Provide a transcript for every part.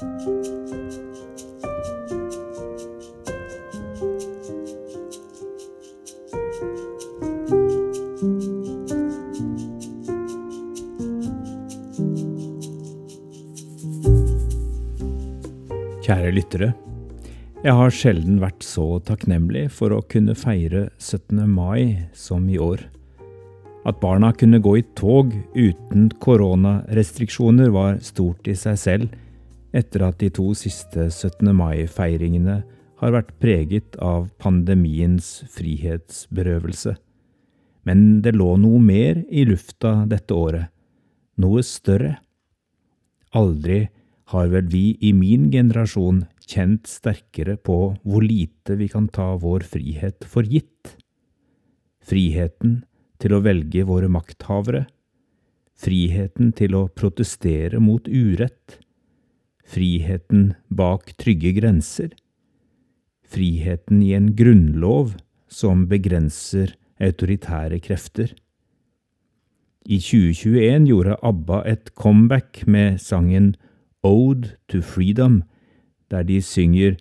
Kjære lyttere. Jeg har sjelden vært så takknemlig for å kunne feire 17. mai som i år. At barna kunne gå i tog uten koronarestriksjoner var stort i seg selv, etter at de to siste 17. mai-feiringene har vært preget av pandemiens frihetsberøvelse. Men det lå noe mer i lufta dette året, noe større. Aldri har vel vi i min generasjon kjent sterkere på hvor lite vi kan ta vår frihet for gitt. Friheten til å velge våre makthavere, friheten til å protestere mot urett, friheten bak trygge grenser, friheten i en grunnlov som begrenser autoritære krefter. I 2021 gjorde ABBA et comeback med sangen Ode to Freedom, der de synger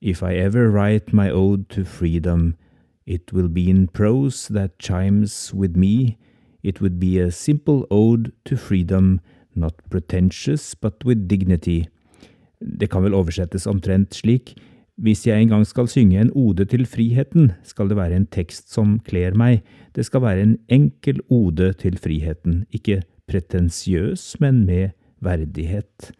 If I ever write my ode to freedom, it will be in prose that chimes with me. It would be a simple ode to freedom, not pretentious, but with dignity. Det kan vel oversettes omtrent slik. Hvis jeg en gang skal synge en ode til friheten, skal det være en tekst som kler meg. Det skal være en enkel ode til friheten, ikke pretensiøs, men med verdighet.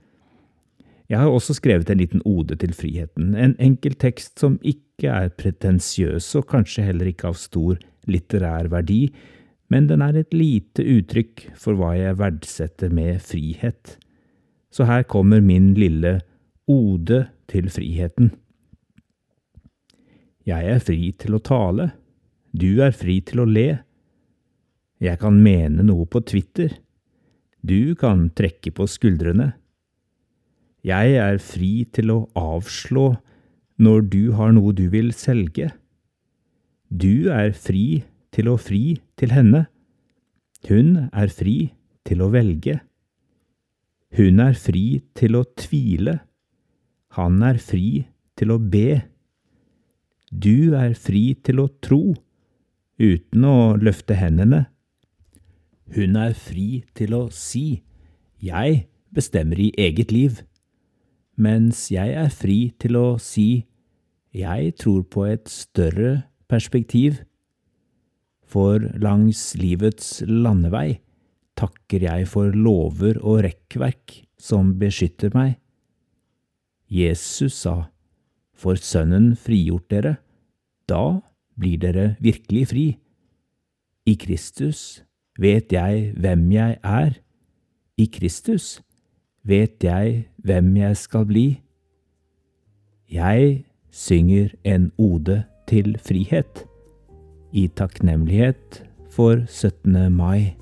Jeg har også skrevet en liten ode til friheten, en enkel tekst som ikke er pretensiøs og kanskje heller ikke av stor litterær verdi, men den er et lite uttrykk for hva jeg verdsetter med frihet. Så her kommer min lille ode til friheten. Jeg er fri til å tale, du er fri til å le. Jeg kan mene noe på Twitter, du kan trekke på skuldrene. Jeg er fri til å avslå når du har noe du vil selge. Du er fri til å fri til henne. Hun er fri til å velge. Hun er fri til å tvile. Han er fri til å be. Du er fri til å tro, uten å løfte hendene. Hun er fri til å si, jeg bestemmer i eget liv mens jeg er fri til å si jeg tror på et større perspektiv, for langs livets landevei takker jeg for lover og rekkverk som beskytter meg. Jesus sa, For Sønnen frigjort dere, da blir dere virkelig fri. I Kristus vet jeg hvem jeg er. I Kristus vet jeg hvem jeg skal bli. Jeg synger en ode til frihet, i takknemlighet for 17. mai.